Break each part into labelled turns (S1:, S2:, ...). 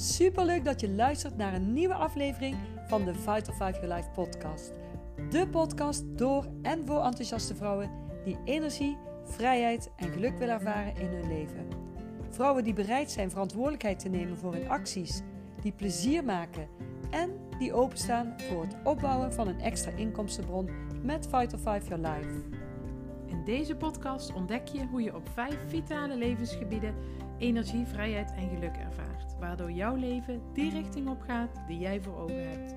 S1: Super leuk dat je luistert naar een nieuwe aflevering van de Vital 5 Your Life podcast. De podcast door en voor enthousiaste vrouwen die energie, vrijheid en geluk willen ervaren in hun leven. Vrouwen die bereid zijn verantwoordelijkheid te nemen voor hun acties, die plezier maken en die openstaan voor het opbouwen van een extra inkomstenbron met Vital 5 Your Life.
S2: In deze podcast ontdek je hoe je op vijf vitale levensgebieden energie, vrijheid en geluk ervaart, waardoor jouw leven die richting op gaat die jij voor ogen hebt.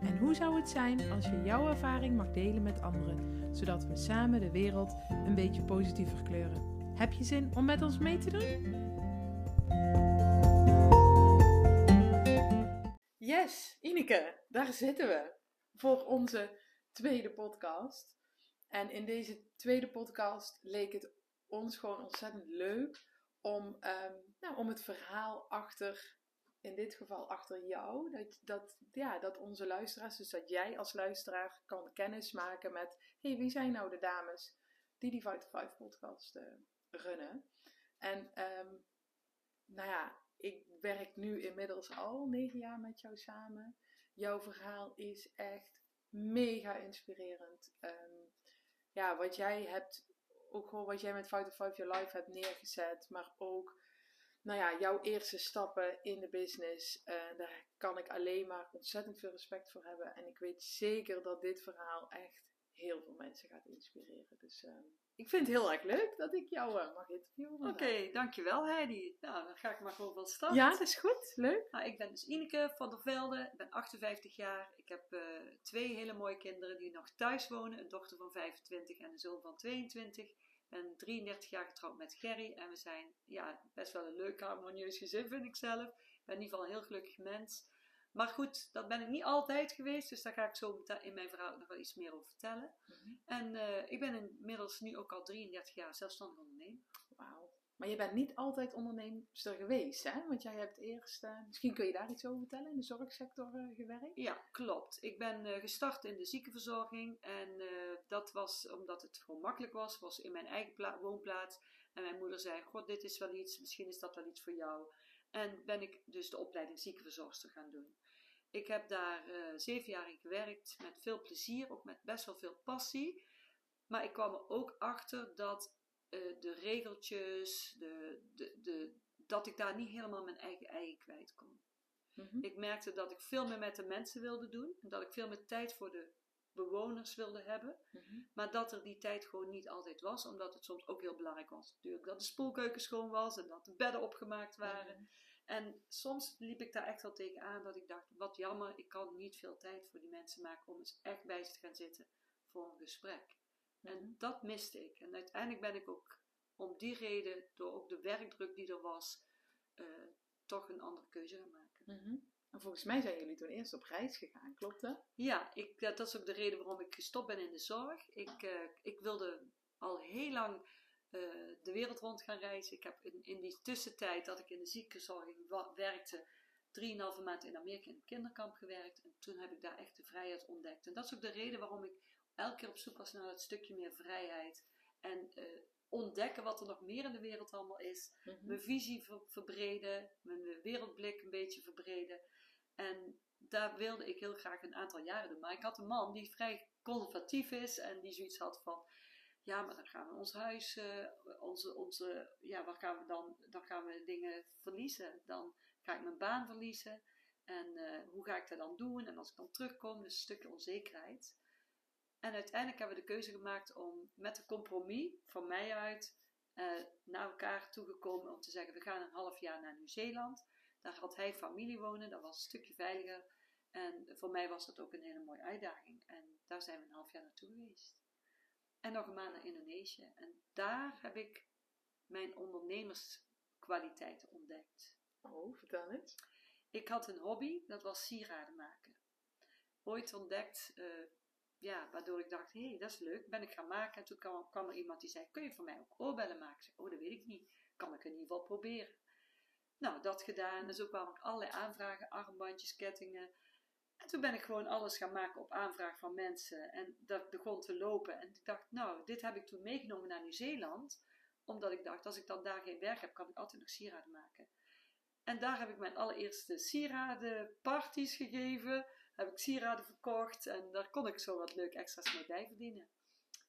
S2: En hoe zou het zijn als je jouw ervaring mag delen met anderen, zodat we samen de wereld een beetje positiever kleuren? Heb je zin om met ons mee te doen? Yes, Ineke, daar zitten we voor onze tweede podcast. En in deze tweede podcast leek het ons gewoon ontzettend leuk om, ehm, nou, om het verhaal achter, in dit geval achter jou, dat, dat, ja, dat onze luisteraars, dus dat jij als luisteraar kan kennis maken met, hey, wie zijn nou de dames die die Vital 5 podcast uh, runnen? En ehm, nou ja, ik werk nu inmiddels al negen jaar met jou samen. Jouw verhaal is echt mega inspirerend. Um, ja, wat jij hebt, ook gewoon wat jij met Fight of Five Your Life hebt neergezet, maar ook, nou ja, jouw eerste stappen in de business, uh, daar kan ik alleen maar ontzettend veel respect voor hebben. En ik weet zeker dat dit verhaal echt heel veel mensen gaat inspireren. Dus uh, ik vind het heel erg leuk dat ik jou uh, mag interviewen.
S1: Oké, okay, dankjewel Heidi. Nou, dan ga ik maar gewoon van start.
S2: Ja, dat is goed. Leuk.
S1: Nou, ik ben dus Ineke van der Velde. Ik ben 58 jaar. Ik heb uh, twee hele mooie kinderen die nog thuis wonen. Een dochter van 25 en een zoon van 22. Ik ben 33 jaar getrouwd met Gerry. En we zijn ja, best wel een leuk harmonieus gezin, vind ik zelf. Ik ben in ieder geval een heel gelukkig mens. Maar goed, dat ben ik niet altijd geweest, dus daar ga ik zo in mijn verhaal nog wel iets meer over vertellen. Mhm. En uh, ik ben inmiddels nu ook al 33 jaar zelfstandig ondernemer.
S2: Wauw. Maar je bent niet altijd onderneemster geweest, hè? Want jij hebt eerst, uh, misschien kun je daar iets over vertellen, in de zorgsector uh, gewerkt?
S1: Ja, klopt. Ik ben gestart in de ziekenverzorging en dat was omdat het gewoon makkelijk was, was in mijn eigen woonplaats. En mijn moeder zei, god, dit is wel iets, misschien is dat wel iets voor jou. En ben ik dus de opleiding ziekenverzorgster gaan doen. Ik heb daar uh, zeven jaar in gewerkt met veel plezier, ook met best wel veel passie. Maar ik kwam er ook achter dat uh, de regeltjes, de, de, de, dat ik daar niet helemaal mijn eigen ei kwijt kon. Mm Ik merkte dat ik veel meer met de mensen wilde doen en dat ik veel meer tijd voor de bewoners wilde hebben. Mm -hmm. Maar dat er die tijd gewoon niet altijd was, omdat het soms ook heel belangrijk was. Natuurlijk dat de spoelkeuken schoon was en dat de bedden opgemaakt waren. Mm -hmm. En soms liep ik daar echt wel tegenaan dat ik dacht, wat jammer, ik kan niet veel tijd voor die mensen maken om eens echt bij ze te gaan zitten voor een gesprek. En mhm. dat miste ik. En uiteindelijk ben ik ook om die reden, door ook de werkdruk die er was, uh, toch een andere keuze gaan maken.
S2: Mm En volgens mij zijn jullie toen eerst op reis gegaan, klopt dat?
S1: Ja, ik, dat is ook de reden waarom ik gestopt ben in de zorg. Ik, uh, ik wilde al heel lang uh, de wereld rond gaan reizen. Ik heb in, in die tussentijd dat ik in de ziekenzorging werkte, drieënhalve maand in Amerika in een kinderkamp gewerkt. En toen heb ik daar echt de vrijheid ontdekt. En dat is ook de reden waarom ik elke keer op zoek was naar dat stukje meer vrijheid. En uh, ontdekken wat er nog meer in de wereld allemaal is. Mm -hmm. Mijn visie ver verbreden, mijn wereldblik een beetje verbreden. En daar wilde ik heel graag een aantal jaren doen. Maar ik had een man die vrij conservatief is en die zoiets had van ja, maar dan gaan we ons huis, uh, onze, onze, ja, waar gaan we dan, dan gaan we dingen verliezen. Dan ga ik mijn baan verliezen. En uh, hoe ga ik dat dan doen? En als ik dan terugkom, dus een stukje onzekerheid. En uiteindelijk hebben we de keuze gemaakt om met een compromis van mij uit uh, naar elkaar toegekomen om te zeggen: we gaan een half jaar naar Nieuw-Zeeland. Daar had hij familie wonen, dat was een stukje veiliger. En voor mij was dat ook een hele mooie uitdaging. En daar zijn we een half jaar naartoe geweest. En nog een maand naar Indonesië. En daar heb ik mijn ondernemerskwaliteiten ontdekt.
S2: Oh, vertel eens.
S1: Ik had een hobby, dat was sieraden maken. Ooit ontdekt, uh, ja, waardoor ik dacht, hé, hey, dat is leuk, ben ik gaan maken. En toen kwam, kwam, er iemand die zei, kun je voor mij ook oorbellen maken? Ik zei, oh, dat weet ik niet. Kan ik in ieder geval proberen. Nou, dat gedaan. En zo kwamen allerlei aanvragen, armbandjes, kettingen. En toen ben ik gewoon alles gaan maken op aanvraag van mensen. En dat begon te lopen. En ik dacht, nou, dit heb ik toen meegenomen naar Nieuw-Zeeland. Omdat ik dacht, als ik dan daar geen werk heb, kan ik altijd nog sieraden maken. En daar heb ik mijn allereerste sieradenparties gegeven. Heb ik sieraden verkocht. En daar kon ik zo wat leuk extra's mee bij verdienen.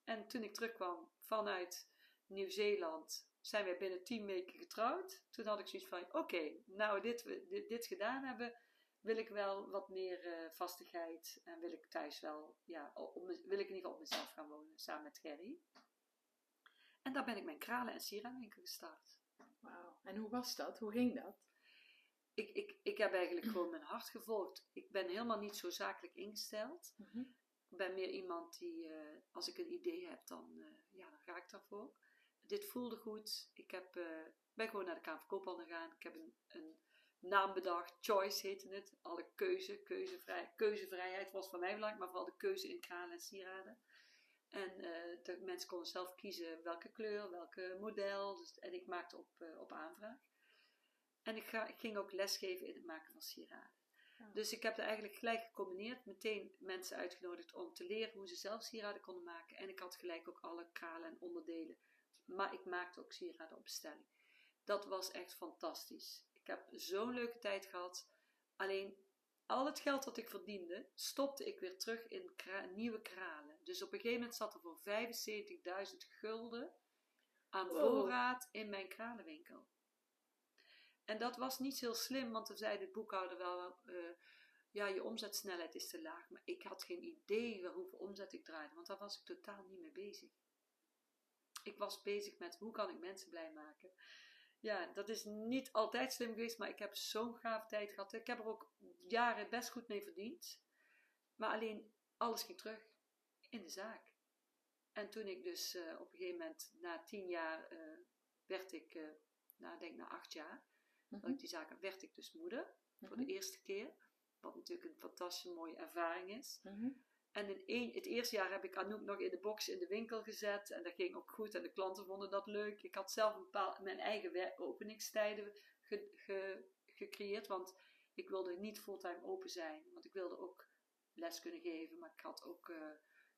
S1: En toen ik terugkwam vanuit Nieuw-Zeeland, zijn wij binnen tien weken getrouwd. Toen had ik zoiets van, oké, nou dit, dit, dit gedaan hebben, wil ik wel wat meer eh, vastigheid. En wil ik thuis wel, ja, op, wil ik in ieder geval op mezelf gaan wonen, samen met Gerry. En daar ben ik mijn kralen- en sieradenwinkel gestart.
S2: Wauw. En hoe was dat? Hoe ging dat?
S1: Ik, ik, ik heb eigenlijk gewoon mijn hart gevolgd. Ik ben helemaal niet zo zakelijk ingesteld. Ik ben meer iemand die, eh, als ik een idee heb, dan, eh, ja, dan ga ik daarvoor. Dit voelde goed. Ik heb, ben gewoon naar de Kamer van Koophandel gegaan. Ik heb een, een naam bedacht. Choice heette het. Alle keuze, keuzevrij, keuzevrijheid was voor mij belangrijk, maar vooral de keuze in kralen en sieraden. En eh, de mensen konden zelf kiezen welke kleur, welke model. Dus, en ik maakte op, eh, op aanvraag. En ik, ga, ik ging ook lesgeven in het maken van sieraden.
S2: Ja.
S1: Dus ik heb er eigenlijk gelijk gecombineerd. Meteen mensen uitgenodigd om te leren hoe ze zelf sieraden konden maken. En ik had gelijk ook alle kralen en onderdelen. Maar ik maakte ook sieraden op bestelling. Dat was echt fantastisch. Ik heb zo'n leuke tijd gehad. Alleen al het geld dat ik verdiende, stopte ik weer terug in kra- nieuwe kralen. Dus op een gegeven moment zat er voor 75.000 gulden aan
S2: Wow.
S1: voorraad in mijn kralenwinkel. En dat was niet heel slim, want toen zei de boekhouder wel, eh, ja, je omzetsnelheid is te laag. Maar ik had geen idee hoeveel omzet ik draaide, want daar was ik totaal niet mee bezig. Ik was bezig met hoe kan ik mensen blij maken. Ja, dat is niet altijd slim geweest, maar ik heb zo'n gave tijd gehad. Ik heb er ook jaren best goed mee verdiend. Maar alleen, alles ging terug in de zaak. En toen ik dus eh, op een gegeven moment, na tien jaar, eh, werd ik, eh nou, denk na acht jaar,
S2: Mhm.
S1: ik die had, werd ik dus moeder. Voor
S2: Mhm.
S1: de eerste keer. Wat natuurlijk een fantastische mooie ervaring is.
S2: Mhm.
S1: En in het eerste jaar heb ik Anouk nog in de box in de winkel gezet. En dat ging ook goed. En de klanten vonden dat leuk. Ik had zelf een mijn eigen openingstijden ge- ge- gecreëerd. Want ik wilde niet fulltime open zijn. Want ik wilde ook les kunnen geven. Maar ik had ook eh,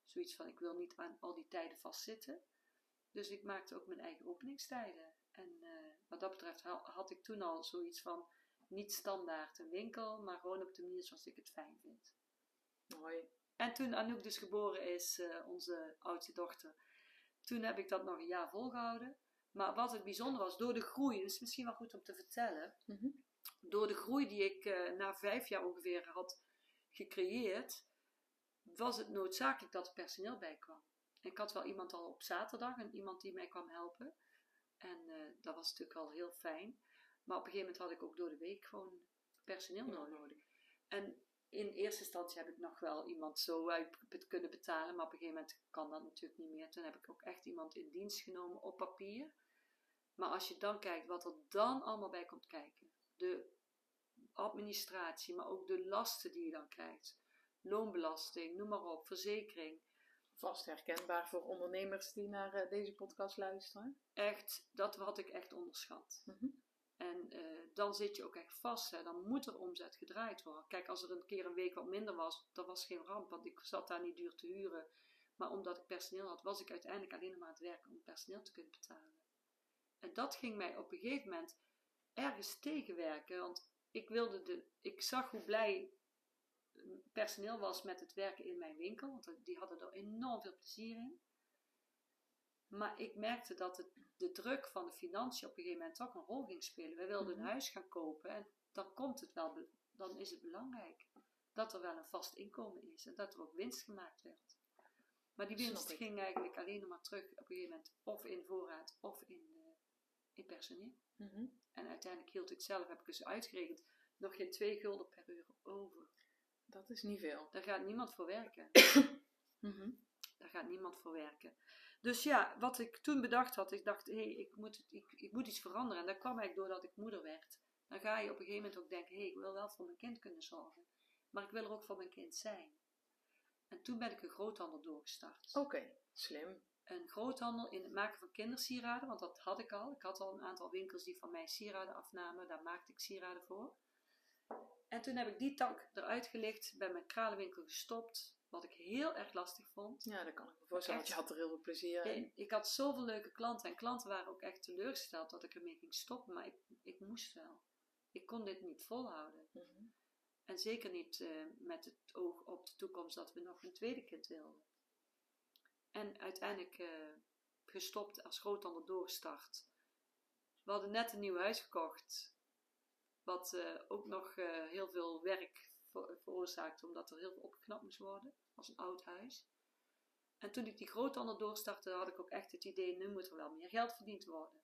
S1: zoiets van, ik wil niet aan al die tijden vastzitten. Dus ik maakte ook mijn eigen openingstijden. En eh, wat dat betreft ha- had ik toen al zoiets van, niet standaard een winkel. Maar gewoon op de manier zoals ik het fijn vind.
S2: Mooi.
S1: En toen Anouk dus geboren is, eh, onze oudste dochter, toen heb ik dat nog een jaar volgehouden. Maar wat het bijzonder was, door de groei, dat is misschien wel goed om te vertellen,
S2: Mhm.
S1: door de groei die ik eh, na vijf jaar ongeveer had gecreëerd, was het noodzakelijk dat er personeel bij kwam. Ik had wel iemand al op zaterdag en iemand die mij kwam helpen. En eh, dat was natuurlijk al heel fijn. Maar op een gegeven moment had ik ook door de week gewoon personeel
S2: Ja,
S1: nodig. En in eerste instantie heb ik nog wel iemand zo uit kunnen betalen, maar op een gegeven moment kan dat natuurlijk niet meer. Toen heb ik ook echt iemand in dienst genomen op papier. Maar als je dan kijkt wat er dan allemaal bij komt kijken, de administratie, maar ook de lasten die je dan krijgt, loonbelasting, noem maar op, verzekering.
S2: Vast herkenbaar voor ondernemers die naar eh, deze podcast luisteren.
S1: Echt, dat had ik echt onderschat.
S2: Mhm.
S1: En eh, dan zit je ook echt vast. Hè. Dan moet er omzet gedraaid worden. Kijk, als er een keer een week wat minder was, dat was geen ramp. Want ik zat daar niet duur te huren. Maar omdat ik personeel had, was ik uiteindelijk alleen maar aan het werken om personeel te kunnen betalen. En dat ging mij op een gegeven moment ergens tegenwerken. Want ik, wilde de, ik zag hoe blij eh, personeel was met het werken in mijn winkel. Want die hadden er enorm veel plezier in. Maar ik merkte dat het, de druk van de financiën op een gegeven moment toch een rol ging spelen. Wij wilden
S2: Mhm.
S1: een huis gaan kopen en dan komt het wel, dan is het belangrijk dat er wel een vast inkomen is en dat er ook winst gemaakt werd. Maar die winst ging eigenlijk alleen nog maar terug op een gegeven moment of in voorraad of in, eh, in personeel.
S2: Mhm.
S1: En uiteindelijk hield ik zelf, heb ik dus uitgerekend, nog geen 2 gulden per uur over.
S2: Dat is niet veel.
S1: Daar gaat niemand voor werken.
S2: Mhm.
S1: Daar gaat niemand voor werken. Dus ja, wat ik toen bedacht had, ik dacht, hé, hey, ik, moet, ik, ik moet iets veranderen. En dat kwam eigenlijk doordat ik moeder werd. Dan ga je op een gegeven moment ook denken, hé, hey, ik wil wel voor mijn kind kunnen zorgen. Maar ik wil er ook voor mijn kind zijn. En toen ben ik een groothandel doorgestart.
S2: Oké, slim.
S1: Een groothandel in het maken van kindersieraden, want dat had ik al. Ik had al een aantal winkels die van mij sieraden afnamen. Daar maakte ik sieraden voor. En toen heb ik die tak eruit gelicht, bij mijn kralenwinkel gestopt. Wat ik heel erg lastig vond.
S2: Ja, dat kan ik me voorstellen. Want je had er heel veel plezier in.
S1: En ik had zoveel leuke klanten en klanten waren ook echt teleurgesteld dat ik ermee ging stoppen, maar ik, ik moest wel. Ik kon dit niet volhouden.
S2: Mhm.
S1: En zeker niet eh, met het oog op de toekomst dat we nog een tweede kind wilden. En uiteindelijk eh, gestopt als grootander doorgestart. We hadden net een nieuw huis gekocht. Wat eh, ook nog eh, heel veel werk ver- veroorzaakte, omdat er heel veel opgeknapt moest worden. Als een oud huis. En toen ik die grootander doorstartte, had ik ook echt het idee, nu moet er wel meer geld verdiend worden.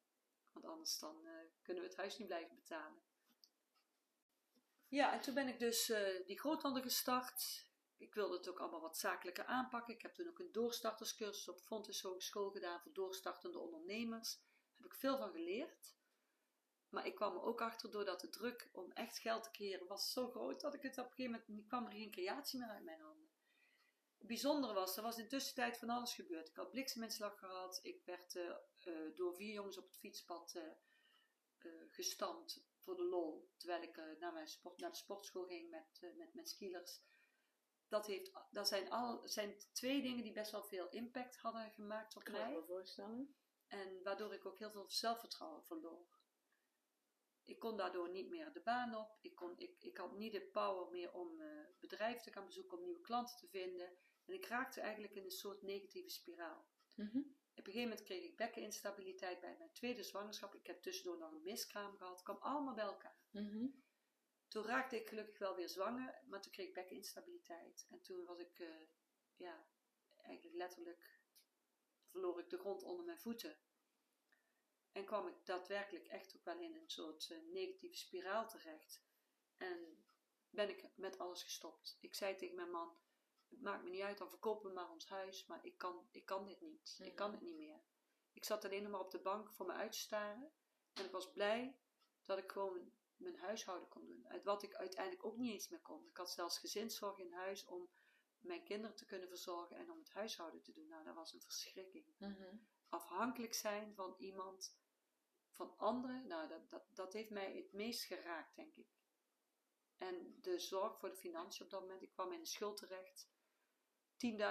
S1: Want anders dan eh, kunnen we het huis niet blijven betalen. Ja, en toen ben ik dus die groothandel gestart. Ik wilde het ook allemaal wat zakelijker aanpakken. Ik heb toen ook een doorstarterscursus op Fontes Hogeschool gedaan voor doorstartende ondernemers. Daar heb ik veel van geleerd. Maar ik kwam er ook achter doordat de druk om echt geld te creëren was zo groot dat ik het op een gegeven moment kwam er geen creatie meer uit mijn handen. Het bijzondere was, er was in de tussentijd van alles gebeurd. Ik had blikseminslag gehad. Ik werd eh, eh, door vier jongens op het fietspad eh, gestampt voor de lol. Terwijl ik naar, mijn sport, naar de sportschool ging met, met, met skielers. Dat, heeft, dat zijn, al, zijn twee dingen die best wel veel impact hadden gemaakt op
S2: Kan ik me
S1: mij.
S2: voorstellen.
S1: En waardoor ik ook heel veel zelfvertrouwen verloor. Ik kon daardoor niet meer de baan op. Ik, kon, ik, ik had niet de power meer om eh, bedrijven te gaan bezoeken, om nieuwe klanten te vinden. En ik raakte eigenlijk in een soort negatieve spiraal.
S2: Mhm.
S1: Op een gegeven moment kreeg ik bekkeninstabiliteit bij mijn tweede zwangerschap. Ik heb tussendoor nog een miskraam gehad. Het kwam allemaal bij elkaar.
S2: Mhm.
S1: Toen raakte ik gelukkig wel weer zwanger, maar toen kreeg ik bekkeninstabiliteit. En toen was ik, eh, ja, eigenlijk letterlijk verloor ik de grond onder mijn voeten. En kwam ik daadwerkelijk echt ook wel in een soort eh, negatieve spiraal terecht. En ben ik met alles gestopt. Ik zei tegen mijn man, het maakt me niet uit, dan verkopen we maar ons huis, maar ik kan, ik kan dit niet. Ik kan het niet meer. Ik zat alleen nog maar op de bank voor me uit te staren. En ik was blij dat ik gewoon mijn huishouden kon doen. Uit wat ik uiteindelijk ook niet eens meer kon. Ik had zelfs gezinszorg in huis om mijn kinderen te kunnen verzorgen en om het huishouden te doen. Nou, dat was een verschrikking.
S2: Mhm.
S1: Afhankelijk zijn van iemand, van anderen, nou, dat, dat, dat heeft mij het meest geraakt, denk ik. En de zorg voor de financiën op dat moment, ik kwam in de schuld terecht.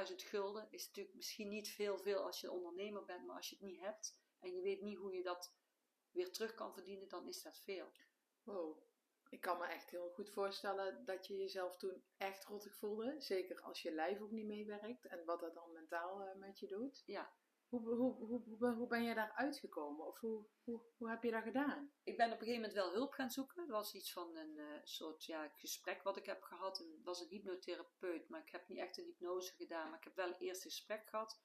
S1: 10.000 gulden is natuurlijk misschien niet veel, veel als je ondernemer bent, maar als je het niet hebt en je weet niet hoe je dat weer terug kan verdienen, dan is dat veel.
S2: Wow. Ik kan me echt heel goed voorstellen dat je jezelf toen echt rottig voelde. Zeker als je lijf ook niet meewerkt en wat dat dan mentaal eh, met je doet.
S1: Ja.
S2: Hoe, hoe, hoe, hoe, ben je daar uitgekomen? Of hoe, hoe, hoe heb je dat gedaan?
S1: Ik ben op een gegeven moment wel hulp gaan zoeken. Er was iets van een eh, soort ja, gesprek wat ik heb gehad. Het was een hypnotherapeut, maar ik heb niet echt een hypnose gedaan. Maar ik heb wel een eerste gesprek gehad.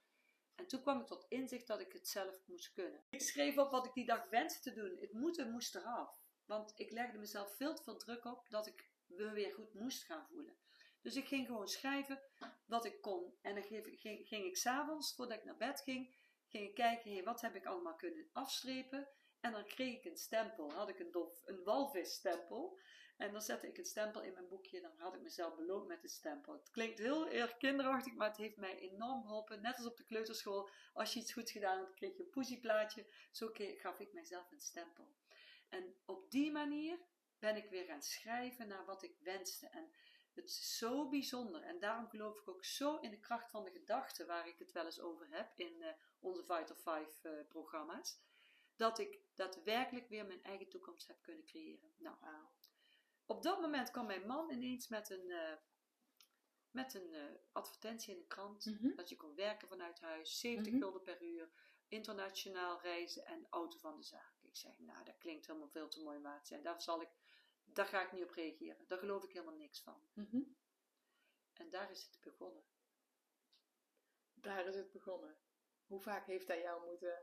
S1: En toen kwam ik tot inzicht dat ik het zelf moest kunnen. Ik schreef op wat ik die dag wenste te doen. Het moeten moest eraf. Want ik legde mezelf veel te veel druk op dat ik me weer goed moest gaan voelen. Dus ik ging gewoon schrijven wat ik kon. En dan ging, ging, ging ik s'avonds, voordat ik naar bed ging, ging ik kijken, wat heb ik allemaal kunnen afstrepen. En dan kreeg ik een stempel. Had ik een, dolf, een walvisstempel. En dan zette ik een stempel in mijn boekje. Dan had ik mezelf beloond met een stempel. Het klinkt heel erg kinderachtig, maar het heeft mij enorm geholpen. Net als op de kleuterschool. Als je iets goed gedaan hebt, kreeg je een poesieplaatje. Zo gaf ik mijzelf een stempel. En op die manier ben ik weer gaan schrijven naar wat ik wenste. En het is zo bijzonder. En daarom geloof ik ook zo in de kracht van de gedachte, waar ik het wel eens over heb in eh, onze Vital 5 eh, programma's. Dat ik daadwerkelijk weer mijn eigen toekomst heb kunnen creëren. Nou,
S2: Wauw.
S1: op dat moment kwam mijn man ineens met een, eh, met een eh, advertentie in de krant.
S2: Mhm.
S1: Dat je kon werken vanuit huis, 70
S2: Mhm.
S1: gulden per uur, internationaal reizen en auto van de zaak. Ik zeg, nou, dat klinkt helemaal veel te mooi waard zijn. Daar, zal ik, daar ga ik niet op reageren. Daar geloof ik helemaal niks van.
S2: Mhm.
S1: En daar is het begonnen.
S2: Daar is het begonnen. Hoe vaak heeft hij jou moeten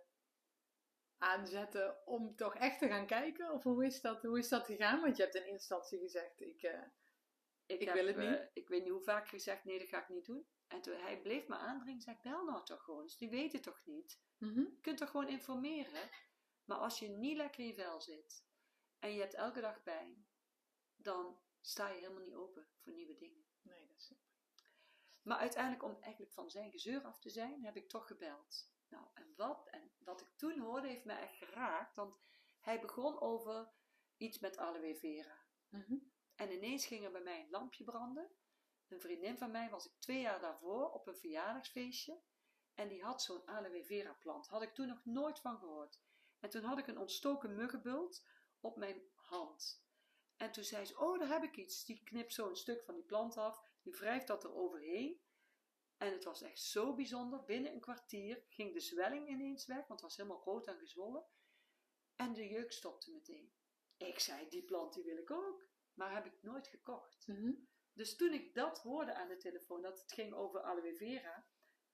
S2: aanzetten om toch echt te gaan kijken? Of hoe is dat, hoe is dat gegaan? Want je hebt in eerste instantie gezegd, ik... eh,
S1: Ik,
S2: Ik
S1: heb,
S2: wil het
S1: eh,
S2: niet.
S1: ik weet niet hoe vaak gezegd, nee, dat ga ik niet doen. En toen hij bleef me aandringen, zei ik, bel nou toch gewoon. Dus die weten toch niet.
S2: mhm.
S1: Je kunt toch gewoon informeren. Maar als je niet lekker in je vel zit en je hebt elke dag pijn, dan sta je helemaal niet open voor nieuwe dingen.
S2: Nee, dat is...
S1: Maar uiteindelijk, om eigenlijk van zijn gezeur af te zijn, heb ik toch gebeld. Nou, en wat, en wat ik toen hoorde, heeft mij echt geraakt. Want hij begon over iets met aloe vera.
S2: Mhm.
S1: En ineens ging er bij mij een lampje branden. Een vriendin van mij was ik twee jaar daarvoor op een verjaardagsfeestje. En die had zo'n aloe vera plant. Had ik toen nog nooit van gehoord. En toen had ik een ontstoken muggenbult op mijn hand. En toen zei ze, oh, daar heb ik iets. Die knipt zo een stuk van die plant af, die wrijft dat er overheen. En het was echt zo bijzonder. Binnen een kwartier ging de zwelling ineens weg, want het was helemaal rood en gezwollen. En de jeuk stopte meteen. Ik zei, die plant die wil ik ook. Maar heb ik nooit gekocht.
S2: Mhm.
S1: Dus toen ik dat hoorde aan de telefoon, dat het ging over aloe vera,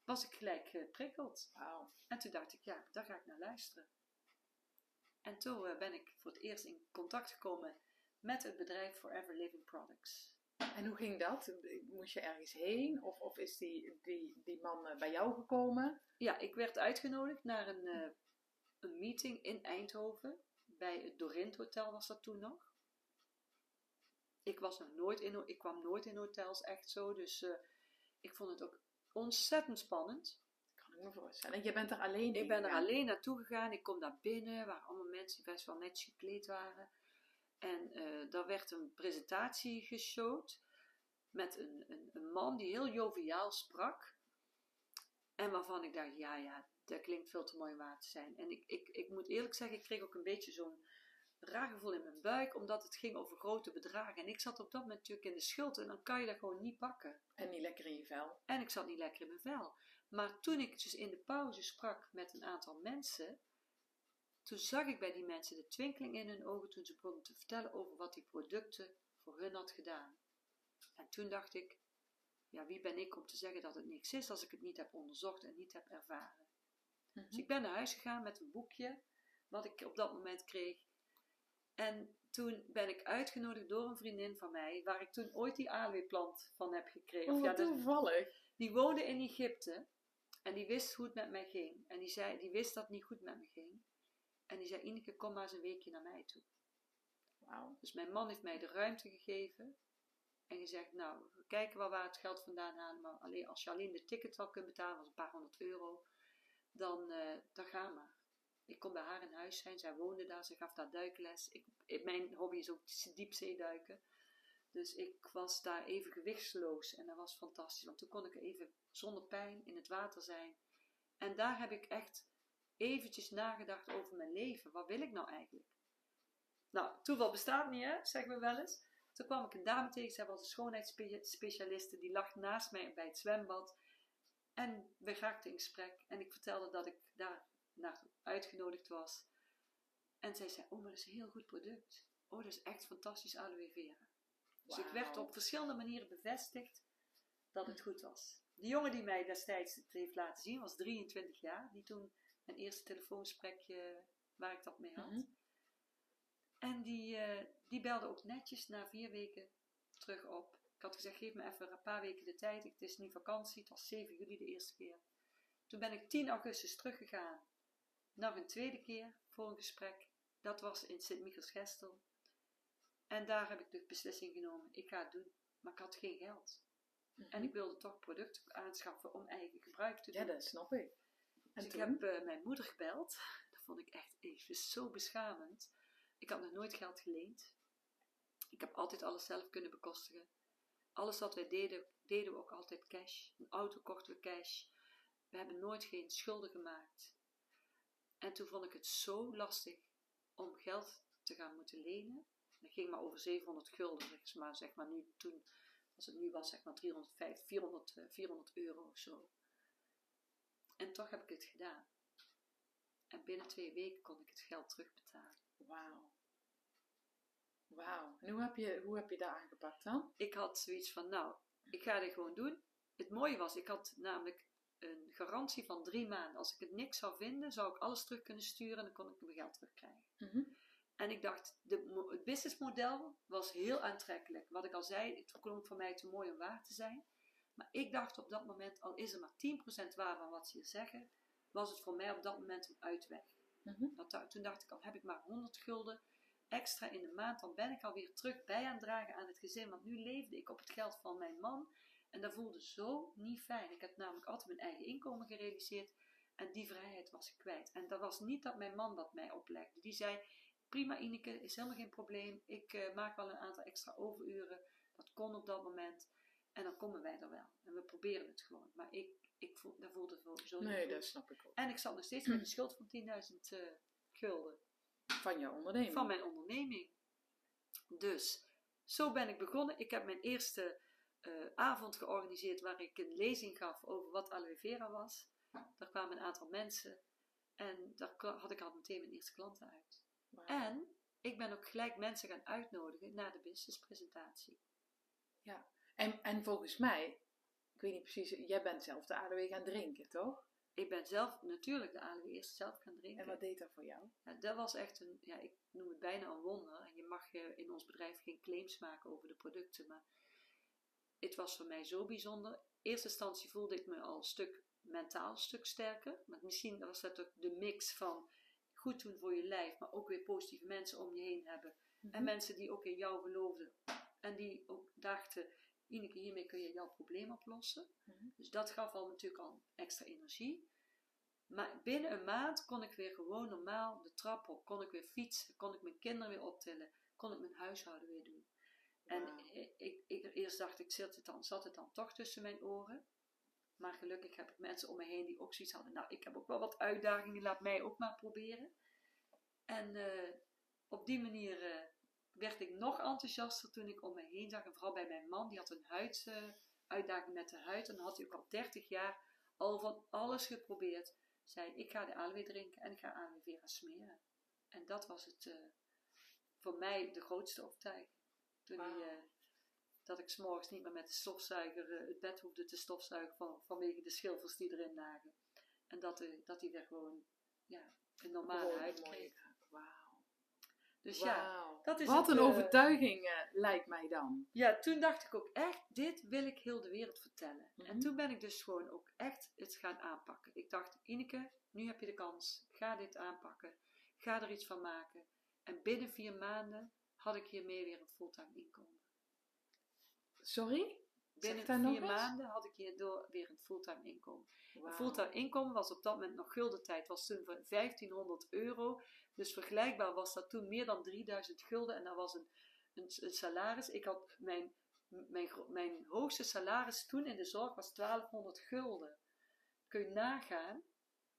S1: was ik gelijk geprikkeld.
S2: Wauw.
S1: En toen dacht ik, ja, daar ga ik naar luisteren. En toen eh, ben ik voor het eerst in contact gekomen met het bedrijf Forever Living Products.
S2: En hoe ging dat? Moest je ergens heen? Of, of is die, die, die man eh, bij jou gekomen?
S1: Ja, ik werd uitgenodigd naar een, eh, een meeting in Eindhoven. Bij het Dorint Hotel was dat toen nog. Ik, was nog nooit in, ik kwam nooit in hotels echt zo, dus eh, ik vond het ook ontzettend spannend.
S2: Kan ik me voorstellen. En je bent er alleen
S1: Ik ben er alleen naartoe gegaan. Ik kom daar binnen, waar allemaal mensen die best wel netjes gekleed waren. En eh daar werd een presentatie geshowd met een, een, een man die heel joviaal sprak. En waarvan ik dacht, ja, ja, dat klinkt veel te mooi om waar te zijn. En ik, ik, ik moet eerlijk zeggen, ik kreeg ook een beetje zo'n raar gevoel in mijn buik, omdat het ging over grote bedragen. En ik zat op dat moment natuurlijk in de schuld en dan kan je dat gewoon niet pakken.
S2: En niet lekker in je vel.
S1: En ik zat niet lekker in mijn vel. Maar toen ik dus in de pauze sprak met een aantal mensen, toen zag ik bij die mensen de twinkeling in hun ogen toen ze begonnen te vertellen over wat die producten voor hun had gedaan. En toen dacht ik, ja, wie ben ik om te zeggen dat het niks is als ik het niet heb onderzocht en niet heb ervaren.
S2: Mhm.
S1: Dus ik ben naar huis gegaan met een boekje, wat ik op dat moment kreeg. En toen ben ik uitgenodigd door een vriendin van mij, waar ik toen ooit die aloe-plant van heb gekregen.
S2: Oh,
S1: ja, dat-
S2: toevallig.
S1: die woonde in Egypte en die wist hoe het met mij ging. En die, zei, die wist dat het niet goed met me ging. En die zei, Ineke, kom maar eens een weekje naar mij toe. Dus mijn man heeft mij de ruimte gegeven. En gezegd, nou, we kijken wel waar het geld vandaan halen. Maar alleen, als je alleen de ticket wel kunt betalen, was een paar honderd euro. Dan, eh dan ga maar. Ik kon bij haar in huis zijn. Zij woonde daar. Ze gaf daar duikles. Ik, ik- mijn hobby is ook diepzee duiken. Dus ik was daar even gewichtsloos. En dat was fantastisch. Want toen kon ik even zonder pijn in het water zijn. En daar heb ik echt eventjes nagedacht over mijn leven. Wat wil ik nou eigenlijk? Nou, toeval bestaat niet, hè? Zeggen we wel eens. Toen kwam ik een dame tegen, zij was een schoonheidsspecialiste, die lag naast mij bij het zwembad. En we raakten in gesprek en ik vertelde dat ik daar naar uitgenodigd was. En zij zei, oh, maar dat is een heel goed product. Oh, dat is echt fantastisch aloe vera. Dus ik werd op verschillende manieren bevestigd dat het goed was. Die jongen die mij destijds het heeft laten zien, was 23 jaar. Die toen mijn eerste telefoongesprekje waar ik dat mee had.
S2: Mhm.
S1: En die, eh, die belde ook netjes na vier weken terug op. Ik had gezegd, geef me even een paar weken de tijd. Het is nu vakantie. Het was 7 juli de eerste keer. Toen ben ik 10 augustus teruggegaan. Nog een tweede keer voor een gesprek. Dat was in Sint-Michiels-Gestel. En daar heb ik de beslissing genomen. Ik ga het doen. Maar ik had geen geld. En ik wilde toch producten aanschaffen om eigen gebruik te doen.
S2: Ja, dat snap ik. En
S1: Dus ik heb eh, mijn moeder gebeld. Dat vond ik echt even zo beschamend. Ik had nog nooit geld geleend. Ik heb altijd alles zelf kunnen bekostigen. Alles wat wij deden, deden we ook altijd cash. Een auto kochten we cash. We hebben nooit geen schulden gemaakt. En toen vond ik het zo lastig om geld te gaan moeten lenen. Dat ging maar over 700 gulden, zeg maar, zeg maar nu, toen, als het nu was, zeg maar 350, 400, eh, 400 euro of zo. En toch heb ik het gedaan. En binnen twee weken kon ik het geld terugbetalen.
S2: Wauw. Wauw. En hoe heb, je, hoe heb je dat aangepakt dan?
S1: Ik had zoiets van, nou, ik ga dit gewoon doen. Het mooie was, ik had namelijk een garantie van drie maanden. Als ik het niks zou vinden, zou ik alles terug kunnen sturen en dan kon ik mijn geld terugkrijgen.
S2: Mhm.
S1: En ik dacht, de, het businessmodel was heel aantrekkelijk. Wat ik al zei, het klonk voor mij te mooi om waar te zijn. Maar ik dacht op dat moment, al is er maar 10% waar van wat ze hier zeggen, was het voor mij op dat moment een uitweg. Dat, da- toen dacht ik al, heb ik maar 100 gulden extra in de maand, dan ben ik alweer terug bij aan het dragen aan het gezin. Want nu leefde ik op het geld van mijn man en dat voelde zo niet fijn. Ik had namelijk altijd mijn eigen inkomen gerealiseerd en die vrijheid was ik kwijt. En dat was niet dat mijn man dat mij oplegde. Die zei, prima Ineke, is helemaal geen probleem. Ik eh, maak wel een aantal extra overuren. Dat kon op dat moment. En dan komen wij er wel. En we proberen het gewoon. Maar ik, ik voel, dat voelde zo, zo
S2: Nee,
S1: goed.
S2: dat snap ik ook.
S1: En ik zat nog steeds met een schuld van 10.000 eh, gulden
S2: Van jouw onderneming.
S1: van mijn onderneming. Dus, zo ben ik begonnen. Ik heb mijn eerste eh, avond georganiseerd waar ik een lezing gaf over wat aloe vera was. Daar kwamen een aantal mensen en daar had ik al meteen mijn eerste klanten uit. En ik ben ook gelijk mensen gaan uitnodigen naar de businesspresentatie.
S2: En, en volgens mij, ik weet niet precies, jij bent zelf de aloe gaan drinken, toch?
S1: Ik ben zelf natuurlijk de aloe eerst zelf gaan drinken.
S2: En wat deed dat voor jou?
S1: Ja, dat was echt een, ja, ik noem het bijna een wonder. En je mag in ons bedrijf geen claims maken over de producten, maar het was voor mij zo bijzonder. In eerste instantie voelde ik me al een stuk mentaal een stuk sterker. Maar misschien was dat ook de mix van goed doen voor je lijf, maar ook weer positieve mensen om je heen hebben. En mensen die ook in jou geloofden. En die ook dachten, Ineke, hiermee kun je jouw probleem oplossen.
S2: Mhm.
S1: Dus dat gaf al natuurlijk al extra energie. Maar binnen een maand kon ik weer gewoon normaal de trap op. Kon ik weer fietsen, kon ik mijn kinderen weer optillen. Kon ik mijn huishouden weer doen. En ik, ik, ik- eerst dacht ik, zat het, dan, zat het dan toch tussen mijn oren? Maar gelukkig heb ik mensen om me heen die ook zoiets hadden. Nou, ik heb ook wel wat uitdagingen, laat mij ook maar proberen. En eh, op die manier eh, werd ik nog enthousiaster toen ik om me heen zag. En vooral bij mijn man, die had een huidsuitdaging met de huid. En dan had hij ook al 30 jaar al van alles geprobeerd. Zei, ik ga de aloe drinken en ik ga aloe vera smeren. En dat was het eh, voor mij de grootste overtuiging. Toen eh, dat ik s'morgens niet meer met de stofzuiger eh, het bed hoefde te stofzuigen van, vanwege de schilfers die erin lagen. En dat, hij dat hij weer gewoon ja, een normale huid kreeg. Dus ja, dat is
S2: Wat
S1: het,
S2: een
S1: eh,
S2: overtuiging eh, lijkt mij dan.
S1: ja, toen dacht ik ook echt, dit wil ik heel de wereld vertellen. En
S2: Mhm.
S1: toen ben ik dus gewoon ook echt het gaan aanpakken. Ik dacht, Ineke, nu heb je de kans. Ga dit aanpakken. Ga er iets van maken. En binnen vier maanden had ik hiermee weer een fulltime inkomen.
S2: Sorry?
S1: Binnen vier
S2: eens.
S1: maanden had ik hierdoor weer een fulltime inkomen. Een fulltime inkomen was op dat moment nog guldentijd, was toen voor 1500 euro. Dus vergelijkbaar was dat toen meer dan 3000 gulden en dat was een, een, een salaris. Ik had mijn, mijn, mijn hoogste salaris toen in de zorg was 1200 gulden. Kun je nagaan.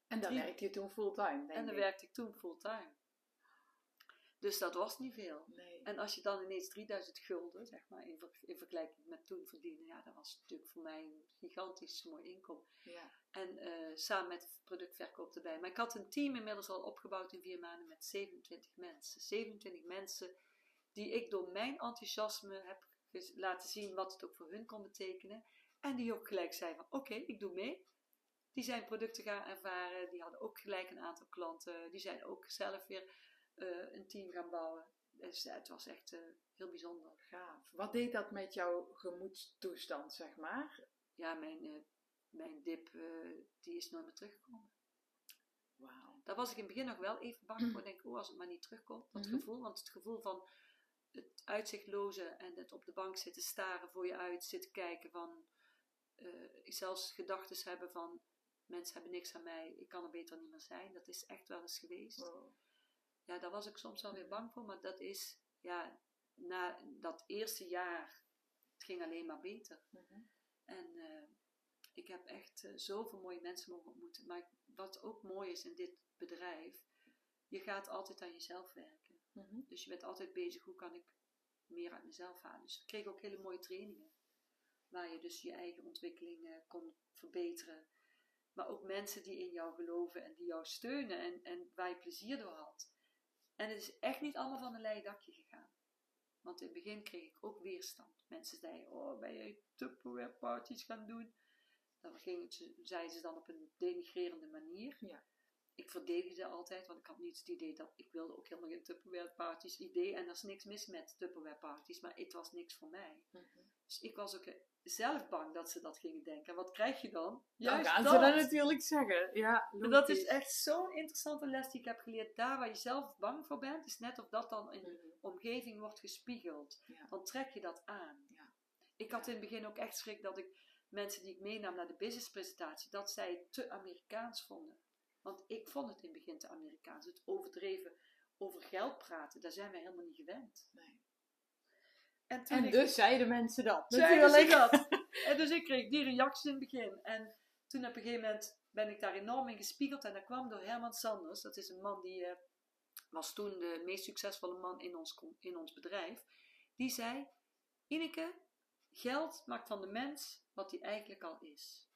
S2: En dan werkte je toen fulltime,
S1: En dan
S2: ik.
S1: werkte ik toen fulltime. Dus dat was niet veel.
S2: Nee.
S1: En als je dan ineens 3000 gulden, zeg maar, in, ver- in vergelijking met toen verdienen, ja, dat was natuurlijk voor mij een gigantisch mooi inkomen.
S2: Ja.
S1: En eh, samen met productverkoop erbij. Maar ik had een team inmiddels al opgebouwd in vier maanden met 27 mensen. 27 mensen die ik door mijn enthousiasme heb laten zien wat het ook voor hun kon betekenen. En die ook gelijk zeiden van oké, ik doe mee. Die zijn producten gaan ervaren. Die hadden ook gelijk een aantal klanten. Die zijn ook zelf weer eh, een team gaan bouwen. Dus ja, het was echt eh, heel bijzonder.
S2: Gaaf. Wat deed dat met jouw gemoedstoestand, zeg maar?
S1: Ja, mijn, eh, mijn dip eh, die is nooit meer teruggekomen.
S2: Wauw.
S1: Daar was ik in het begin nog wel even bang voor. Denk, oh, als het maar niet terugkomt. Dat
S2: Mhm.
S1: gevoel. Want het gevoel van het uitzichtloze en het op de bank zitten staren voor je uit, zitten kijken van. eh, zelfs gedachten hebben van. Mensen hebben niks aan mij, ik kan er beter niet meer zijn. Dat is echt wel eens geweest.
S2: Wow.
S1: Ja, daar was ik soms wel weer bang voor. Maar dat is, ja, na dat eerste jaar, het ging alleen maar beter.
S2: Mhm.
S1: En eh, ik heb echt eh, zoveel mooie mensen mogen ontmoeten. Maar wat ook mooi is in dit bedrijf, je gaat altijd aan jezelf werken.
S2: Mhm.
S1: Dus je bent altijd bezig, hoe kan ik meer uit mezelf halen. Dus ik kreeg ook hele mooie trainingen. Waar je dus je eigen ontwikkeling kon verbeteren. Maar ook mensen die in jou geloven en die jou steunen en, en waar je plezier door had. En het is echt niet allemaal van een leien dakje gegaan. Want in het begin kreeg ik ook weerstand. Mensen zeiden, oh, ben je Tupperware parties gaan doen? Dan gingen ze, zeiden ze dan op een denigrerende manier.
S2: Ja.
S1: Ik verdedigde altijd, want ik had niet het idee dat ik wilde ook helemaal geen Tupperware parties idee. En er is niks mis met Tupperware parties, maar het was niks voor mij.
S2: Mhm.
S1: Dus ik was ook eh, zelf bang dat ze dat gingen denken. En wat krijg je dan?
S2: Dan
S1: Juist
S2: gaan
S1: dat.
S2: ze dat natuurlijk zeggen. Ja,
S1: En dat is echt zo'n interessante les die ik heb geleerd. Daar waar je zelf bang voor bent, is net of dat dan in de
S2: Mhm.
S1: omgeving wordt gespiegeld.
S2: Ja.
S1: Dan trek je dat aan.
S2: Ja.
S1: Ik had in het begin ook echt schrik dat ik mensen die ik meenam naar de businesspresentatie, dat zij het te Amerikaans vonden. Want ik vond het in het begin te Amerikaans. Het overdreven over geld praten, daar zijn wij helemaal niet gewend.
S2: Nee.
S1: En, toen
S2: En
S1: ik-
S2: dus zeiden mensen dat.
S1: zeiden
S2: Natuurlijk.
S1: dat. En dus ik kreeg die reacties in het begin. En toen op een gegeven moment ben ik daar enorm in gespiegeld. En dat kwam door Herman Sanders. Dat is een man die, eh, was toen de meest succesvolle man in ons, in ons bedrijf, die zei: Ineke, geld maakt van de mens wat hij eigenlijk al is.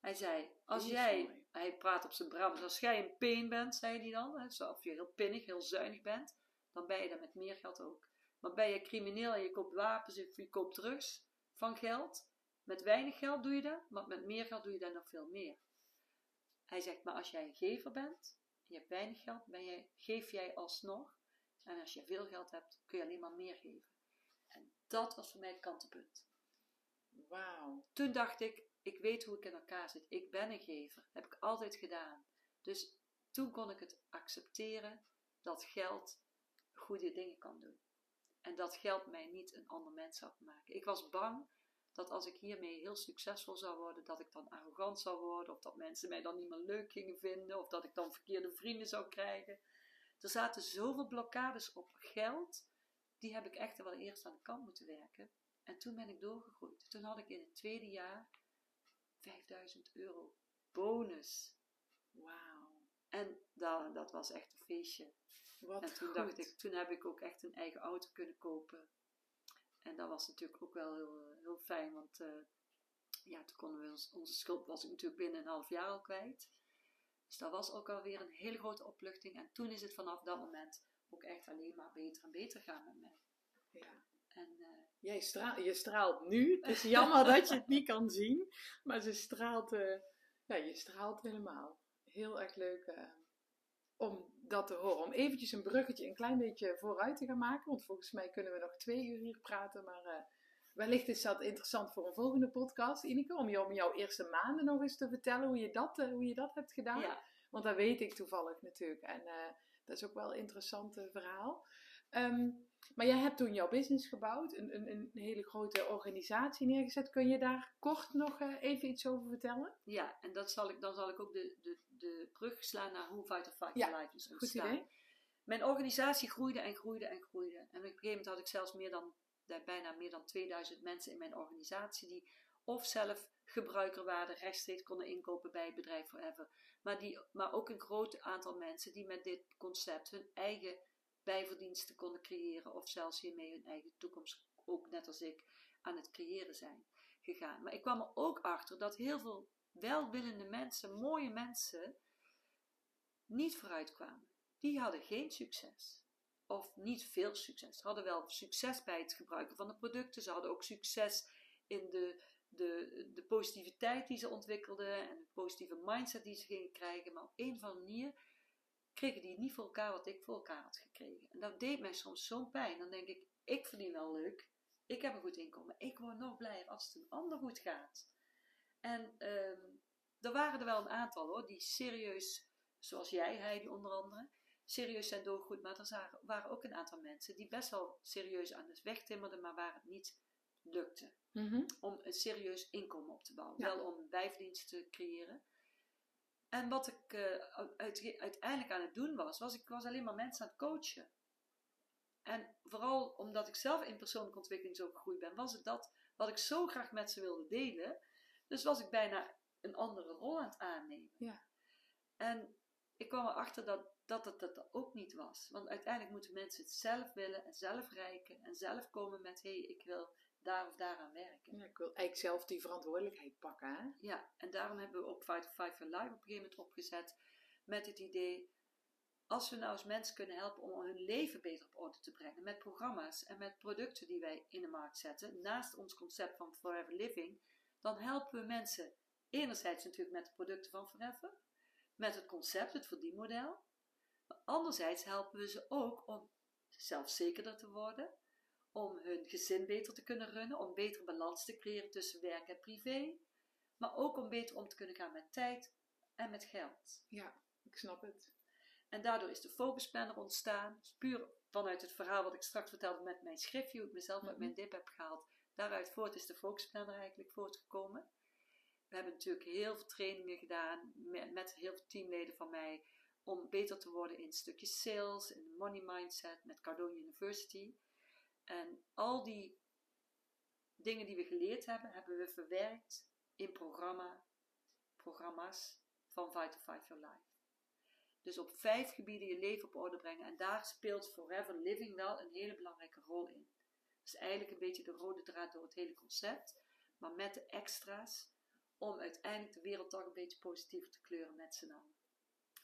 S1: Hij zei: Als jij, hij praat op zijn Brabants, als jij een peen bent, zei hij dan, of je heel pinnig, heel zuinig bent, dan ben je dat met meer geld ook. Maar ben je crimineel en je koopt wapens of je koopt drugs van geld, met weinig geld doe je dat, maar met meer geld doe je dat nog veel meer. Hij zegt, maar als jij een gever bent, en je hebt weinig geld, ben jij, geef jij alsnog. En als je veel geld hebt, kun je alleen maar meer geven. En dat was voor mij het kantelpunt.
S2: Wauw.
S1: Toen dacht ik, ik weet hoe ik in elkaar zit. Ik ben een gever. heb ik altijd gedaan. Dus toen kon ik het accepteren dat geld goede dingen kan doen. En dat geld mij niet een ander mens zou maken. Ik was bang dat als ik hiermee heel succesvol zou worden, dat ik dan arrogant zou worden, of dat mensen mij dan niet meer leuk gingen vinden, of dat ik dan verkeerde vrienden zou krijgen. Er zaten zoveel blokkades op geld, die heb ik echt wel eerst aan de kant moeten werken. En toen ben ik doorgegroeid. Toen had ik in het tweede jaar 5000 euro bonus.
S2: Wauw.
S1: En dat, dat was echt een feestje.
S2: Wat
S1: En toen
S2: goed.
S1: dacht ik, toen heb ik ook echt een eigen auto kunnen kopen. En dat was natuurlijk ook wel heel, heel fijn, want eh, ja, toen konden we ons, onze schuld was ik natuurlijk binnen een half jaar al kwijt. Dus dat was ook alweer een hele grote opluchting. En toen is het vanaf dat moment ook echt alleen maar beter en beter gaan met mij.
S2: Ja.
S1: En eh,
S2: Jij straalt, je straalt nu. Het is jammer dat je het niet kan zien. Maar ze straalt, eh, ja, je straalt helemaal. Heel erg leuk om dat te horen. Om eventjes een bruggetje een klein beetje vooruit te gaan maken. Want volgens mij kunnen we nog twee uur hier praten. Maar eh, wellicht is dat interessant voor een volgende podcast, Ineke. Om, je, om jouw eerste maanden nog eens te vertellen hoe je dat, eh, hoe je dat hebt gedaan.
S1: ja,
S2: Want dat weet ik toevallig natuurlijk. En eh, dat is ook wel een interessant verhaal. Ehm, maar jij hebt toen jouw business gebouwd, een, een, een hele grote organisatie neergezet. Kun je daar kort nog eh, even iets over vertellen?
S1: ja, en dat zal ik, dan zal ik ook de, de, de brug slaan naar hoe Vital Fight
S2: Ja,
S1: Life is
S2: Goed idee.
S1: Mijn organisatie groeide en groeide en groeide. En op een gegeven moment had ik zelfs meer dan, bijna meer dan 2000 mensen in mijn organisatie die of zelf gebruiker waren, rechtstreeks konden inkopen bij het bedrijf Forever. Maar, die, maar ook een groot aantal mensen die met dit concept hun eigen bijverdiensten konden creëren. Of zelfs hiermee hun eigen toekomst, ook net als ik, aan het creëren zijn gegaan. Maar ik kwam er ook achter dat heel veel welwillende mensen, mooie mensen, niet vooruit kwamen. Die hadden geen succes. Of niet veel succes. Ze hadden wel succes bij het gebruiken van de producten. Ze hadden ook succes in de, de, de positiviteit die ze ontwikkelden. En de positieve mindset die ze gingen krijgen. Maar op een of andere manier kregen die niet voor elkaar wat ik voor elkaar had gekregen. En dat deed mij soms zo'n pijn. Dan denk ik, ik verdien wel leuk. Ik heb een goed inkomen. Ik word nog blijer als het een ander goed gaat. En ehm, er waren er wel een aantal hoor, die serieus, zoals jij, Heidi onder andere, serieus zijn doorgegroeid. Maar er waren ook een aantal mensen die best wel serieus aan de weg timmerden, maar waar het niet lukte
S2: Mhm.
S1: om een serieus inkomen op te bouwen.
S2: Ja.
S1: Wel om een bijverdienst te creëren. En wat ik eh, uit- uiteindelijk aan het doen was, was ik was alleen maar mensen aan het coachen. En vooral omdat ik zelf in persoonlijke ontwikkeling zo gegroeid ben, was het dat wat ik zo graag met ze wilde delen. Dus was ik bijna een andere rol aan het aannemen.
S2: Ja.
S1: En ik kwam erachter dat dat het dat ook niet was. Want uiteindelijk moeten mensen het zelf willen en zelf reiken en zelf komen met hé, hey, ik wil daar of daaraan werken.
S2: Ja, ik wil eigenlijk zelf die verantwoordelijkheid pakken. Hè?
S1: Ja, en daarom hebben we ook Fight for Five for Life op een gegeven moment opgezet. Met het idee, als we nou eens mensen kunnen helpen om hun leven beter op orde te brengen. Met programma's en met producten die wij in de markt zetten. Naast ons concept van Forever Living. Dan helpen we mensen enerzijds natuurlijk met de producten van Forever. Met het concept, het verdienmodel. Maar anderzijds helpen we ze ook om zelfzekerder te worden. Om hun gezin beter te kunnen runnen. Om beter balans te creëren tussen werk en privé. Maar ook om beter om te kunnen gaan met tijd en met geld.
S2: Ja, ik snap het.
S1: En daardoor is de focusplanner ontstaan. Puur vanuit het verhaal wat ik straks vertelde met mijn schriftje, hoe ik mezelf uit
S2: Mhm.
S1: mijn dip heb gehaald. Daaruit voort is de focusplanner eigenlijk voortgekomen. We hebben natuurlijk heel veel trainingen gedaan met, met heel veel teamleden van mij. Om beter te worden in stukjes sales, in money mindset, met Cardone University. En al die dingen die we geleerd hebben, hebben we verwerkt in programma, programma's van Vital Five Your Life. Dus op vijf gebieden je leven op orde brengen. En daar speelt Forever Living wel een hele belangrijke rol in. Dat is eigenlijk een beetje de rode draad door het hele concept. Maar met de extra's om uiteindelijk de wereld toch een beetje positiever te kleuren met z'n allen.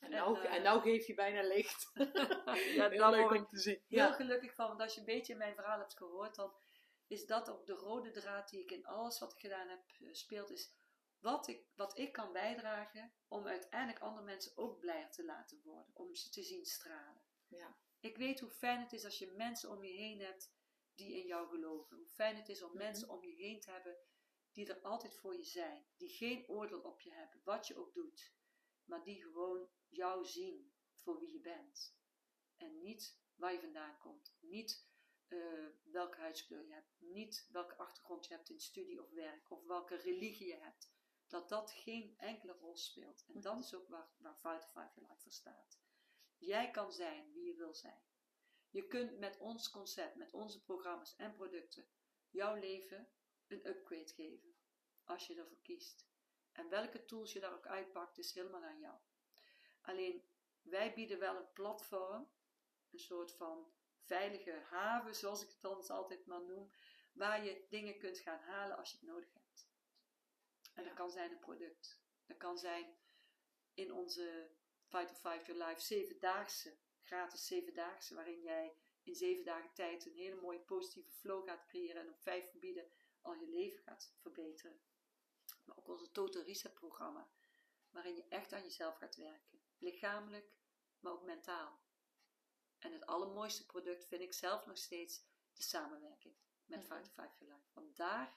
S2: En nou, en,
S1: eh,
S2: nou geef je bijna licht.
S1: ja,
S2: Heel leuk om te zien.
S1: heel
S2: Ja.
S1: gelukkig van. Want als je een beetje mijn verhaal hebt gehoord, dan is dat ook de rode draad die ik in alles wat ik gedaan heb eh, speelt. Is wat ik, wat ik kan bijdragen om uiteindelijk andere mensen ook blijer te laten worden. Om ze te zien stralen.
S2: Ja.
S1: Ik weet hoe fijn het is als je mensen om je heen hebt die in jou geloven. Hoe fijn het is om
S2: Mhm.
S1: mensen om je heen te hebben die er altijd voor je zijn. Die geen oordeel op je hebben, wat je ook doet. Maar die gewoon jou zien voor wie je bent. En niet waar je vandaan komt. Niet eh, welke huidskleur je hebt. Niet welke achtergrond je hebt in studie of werk. Of welke religie je hebt. Dat dat geen enkele rol speelt. En dat is ook waar, waar Fight Your Life voor staat. Jij kan zijn wie je wil zijn. Je kunt met ons concept, met onze programma's en producten, jouw leven een upgrade geven. Als je ervoor kiest. En welke tools je daar ook uitpakt, is helemaal aan jou. Alleen, wij bieden wel een platform, een soort van veilige haven, zoals ik het dan altijd maar noem, waar je dingen kunt gaan halen als je het nodig hebt. En dat kan zijn een product. Dat kan zijn in onze Fight to Five Your Life zevendaagse, gratis zevendaagse, waarin jij in zeven dagen tijd een hele mooie positieve flow gaat creëren en op vijf gebieden al je leven gaat verbeteren. Maar ook onze Total Reset programma, waarin je echt aan jezelf gaat werken. Lichamelijk, maar ook mentaal. En het allermooiste product vind ik zelf nog steeds de samenwerking met
S2: Mhm.
S1: Fight to Five Your Life. Want daar,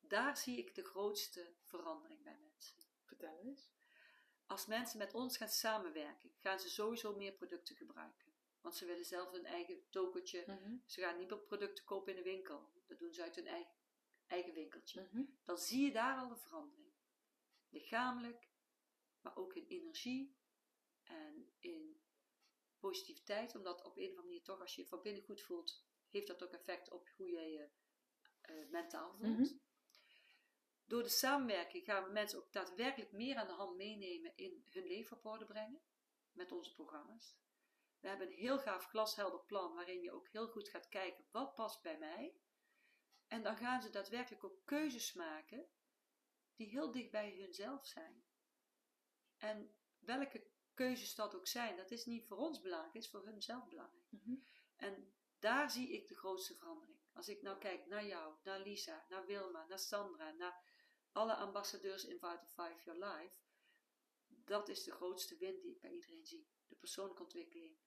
S1: daar zie ik de grootste verandering bij mensen.
S2: Vertel eens.
S1: Als mensen met ons gaan samenwerken, gaan ze sowieso meer producten gebruiken. Want ze willen zelf hun eigen tokentje.
S2: Mhm.
S1: Ze gaan niet meer producten kopen in de winkel. Dat doen ze uit hun eigen, eigen winkeltje.
S2: Mhm.
S1: Dan zie je daar al een verandering. Lichamelijk, maar ook in energie en in positiviteit. Omdat op een of andere manier toch, als je je van binnen goed voelt, heeft dat ook effect op hoe jij je eh, mentaal voelt.
S2: Mhm.
S1: Door de samenwerking gaan we mensen ook daadwerkelijk meer aan de hand meenemen in hun leven op orde brengen met onze programma's. We hebben een heel gaaf glashelder plan waarin je ook heel goed gaat kijken wat past bij mij. En dan gaan ze daadwerkelijk ook keuzes maken die heel dicht bij hunzelf zijn. En welke keuzes dat ook zijn, dat is niet voor ons belangrijk, het is voor hunzelf belangrijk.
S2: Mhm.
S1: En daar zie ik de grootste verandering. Als ik nou kijk naar jou, naar Lisa, naar Wilma, naar Sandra, naar alle ambassadeurs in Vital Five Your Life, dat is de grootste win die ik bij iedereen zie. De persoonlijke ontwikkeling,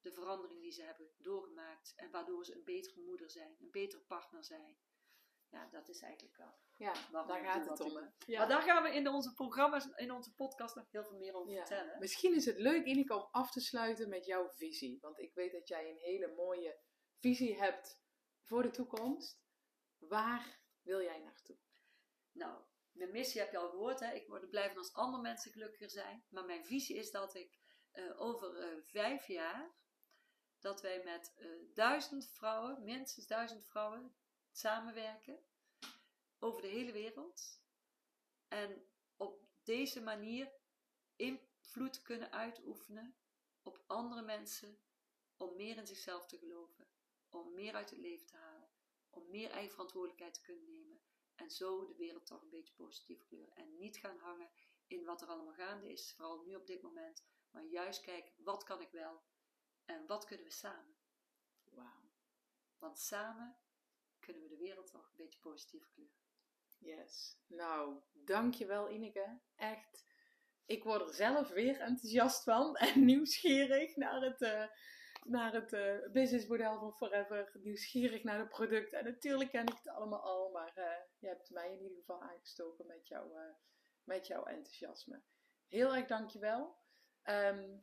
S1: de verandering die ze hebben doorgemaakt en waardoor ze een betere moeder zijn, een betere partner zijn. Ja, dat is eigenlijk wel.
S2: Ja, daar gaat het om. Ja.
S1: Maar daar gaan we in onze programma's, in onze podcast nog heel veel meer over
S2: Ja.
S1: vertellen.
S2: Misschien is het leuk, Ineke, om af te sluiten met jouw visie. Want ik weet dat jij een hele mooie visie hebt voor de toekomst. Waar wil jij naartoe?
S1: Nou, mijn missie heb je al gehoord. Hè? Ik word blijven als andere mensen gelukkiger zijn. Maar mijn visie is dat ik eh, over eh, vijf jaar, dat wij met eh, duizend vrouwen, minstens duizend vrouwen, samenwerken. Over de hele wereld. En op deze manier invloed kunnen uitoefenen op andere mensen. Om meer in zichzelf te geloven. Om meer uit het leven te halen. Om meer eigen verantwoordelijkheid te kunnen nemen. En zo de wereld toch een beetje positief kleuren. En niet gaan hangen in wat er allemaal gaande is, vooral nu op dit moment. Maar juist kijken, wat kan ik wel? En wat kunnen we samen?
S2: Wauw.
S1: Want samen kunnen we de wereld toch een beetje positief kleuren.
S2: Yes. Nou, dankjewel Ineke. Echt. Ik word er zelf weer enthousiast van en nieuwsgierig naar het, eh, naar het eh, businessmodel van Forever. Nieuwsgierig naar de producten. En natuurlijk ken ik het allemaal al, maar eh, je hebt mij in ieder geval aangestoken met, jou, met jouw enthousiasme. Heel erg dankjewel. Ehm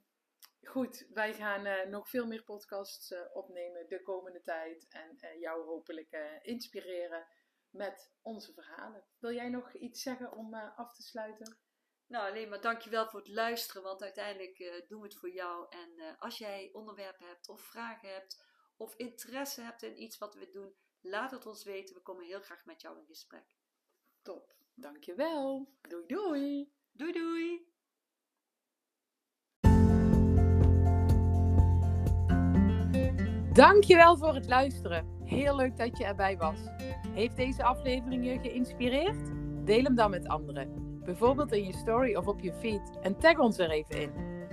S2: goed, wij gaan eh, nog veel meer podcasts eh, opnemen de komende tijd. En eh, jou hopelijk inspireren met onze verhalen. Wil jij nog iets zeggen om af te sluiten?
S1: Nou, alleen maar dankjewel voor het luisteren, want uiteindelijk doen we het voor jou. En als jij onderwerpen hebt of vragen hebt of interesse hebt in iets wat we doen, laat het ons weten. We komen heel graag met jou in gesprek.
S2: Top. Dankjewel. Doei doei.
S1: Doei doei!
S2: Dankjewel voor het luisteren. Heel leuk dat je erbij was. Heeft deze aflevering je geïnspireerd? Deel hem dan met anderen. Bijvoorbeeld in je story of op je feed en tag ons er even in.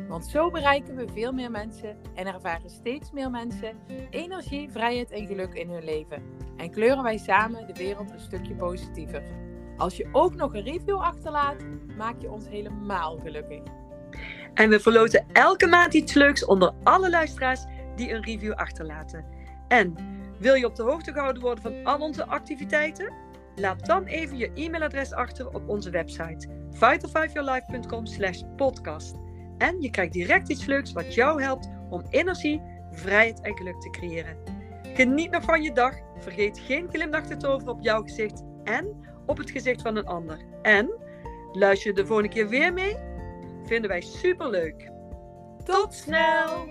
S2: Want zo bereiken we veel meer mensen en ervaren steeds meer mensen energie, vrijheid en geluk in hun leven. En kleuren wij samen de wereld een stukje positiever. Als je ook nog een review achterlaat, maak je ons helemaal gelukkig.
S1: En we verloten elke maand iets leuks onder alle luisteraars die een review achterlaten. En wil je op de hoogte gehouden worden van al onze activiteiten? Laat dan even je e-mailadres achter op onze website vital5yourlife.com slash podcast. En je krijgt direct iets leuks wat jou helpt om energie, vrijheid en geluk te creëren. Geniet nog van je dag. Vergeet geen glimlach te toveren op jouw gezicht en op het gezicht van een ander. En luister je de volgende keer weer mee? Vinden wij super leuk. Tot snel!